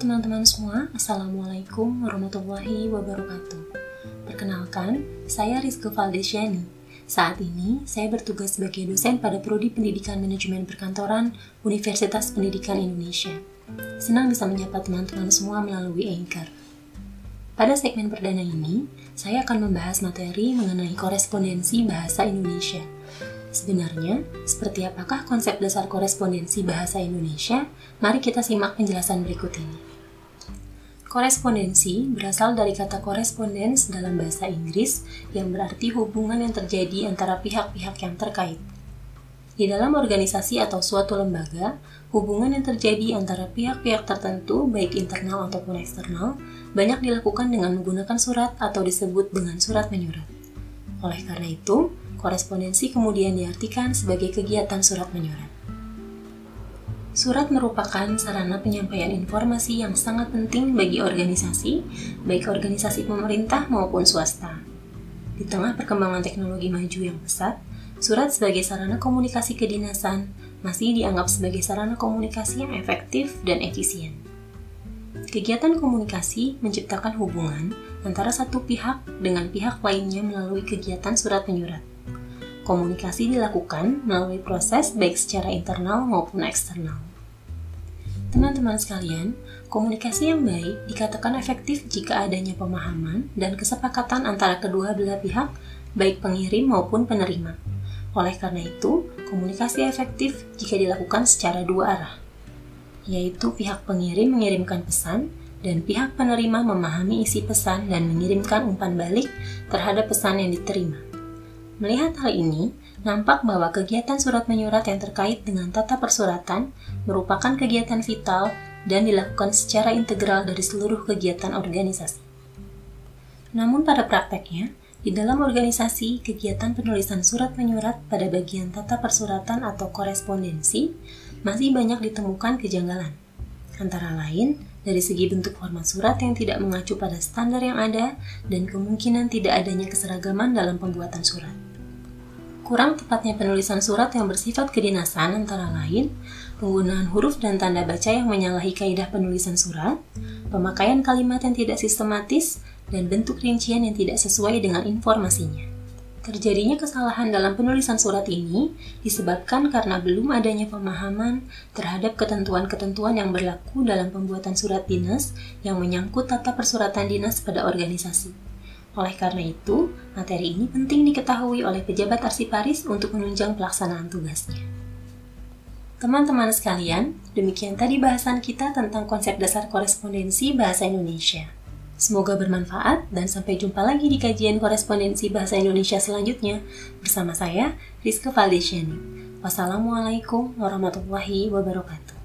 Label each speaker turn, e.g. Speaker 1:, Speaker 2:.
Speaker 1: teman-teman semua, Assalamualaikum warahmatullahi wabarakatuh. Perkenalkan, saya Rizky Valdesiani. Saat ini, saya bertugas sebagai dosen pada Prodi Pendidikan Manajemen Perkantoran Universitas Pendidikan Indonesia. Senang bisa menyapa teman-teman semua melalui Anchor. Pada segmen perdana ini, saya akan membahas materi mengenai korespondensi bahasa Indonesia – Sebenarnya, seperti apakah konsep dasar korespondensi bahasa Indonesia? Mari kita simak penjelasan berikut ini. Korespondensi berasal dari kata korespondens dalam bahasa Inggris yang berarti hubungan yang terjadi antara pihak-pihak yang terkait. Di dalam organisasi atau suatu lembaga, hubungan yang terjadi antara pihak-pihak tertentu, baik internal ataupun eksternal, banyak dilakukan dengan menggunakan surat atau disebut dengan surat menyurat. Oleh karena itu, korespondensi kemudian diartikan sebagai kegiatan surat menyurat. Surat merupakan sarana penyampaian informasi yang sangat penting bagi organisasi, baik organisasi pemerintah maupun swasta. Di tengah perkembangan teknologi maju yang pesat, surat sebagai sarana komunikasi kedinasan masih dianggap sebagai sarana komunikasi yang efektif dan efisien. Kegiatan komunikasi menciptakan hubungan antara satu pihak dengan pihak lainnya melalui kegiatan surat menyurat. Komunikasi dilakukan melalui proses baik secara internal maupun eksternal. Teman-teman sekalian, komunikasi yang baik dikatakan efektif jika adanya pemahaman dan kesepakatan antara kedua belah pihak, baik pengirim maupun penerima. Oleh karena itu, komunikasi efektif jika dilakukan secara dua arah, yaitu pihak pengirim mengirimkan pesan dan pihak penerima memahami isi pesan dan mengirimkan umpan balik terhadap pesan yang diterima. Melihat hal ini, nampak bahwa kegiatan surat menyurat yang terkait dengan tata persuratan merupakan kegiatan vital dan dilakukan secara integral dari seluruh kegiatan organisasi. Namun pada prakteknya, di dalam organisasi, kegiatan penulisan surat menyurat pada bagian tata persuratan atau korespondensi masih banyak ditemukan kejanggalan. Antara lain, dari segi bentuk format surat yang tidak mengacu pada standar yang ada dan kemungkinan tidak adanya keseragaman dalam pembuatan surat. Kurang tepatnya penulisan surat yang bersifat kedinasan antara lain penggunaan huruf dan tanda baca yang menyalahi kaidah penulisan surat, pemakaian kalimat yang tidak sistematis, dan bentuk rincian yang tidak sesuai dengan informasinya. Terjadinya kesalahan dalam penulisan surat ini disebabkan karena belum adanya pemahaman terhadap ketentuan-ketentuan yang berlaku dalam pembuatan surat dinas yang menyangkut tata persuratan dinas pada organisasi. Oleh karena itu, materi ini penting diketahui oleh pejabat arsiparis untuk menunjang pelaksanaan tugasnya. Teman-teman sekalian, demikian tadi bahasan kita tentang konsep dasar korespondensi bahasa Indonesia. Semoga bermanfaat dan sampai jumpa lagi di kajian korespondensi bahasa Indonesia selanjutnya bersama saya, Rizka Valdesiani. Wassalamualaikum warahmatullahi wabarakatuh.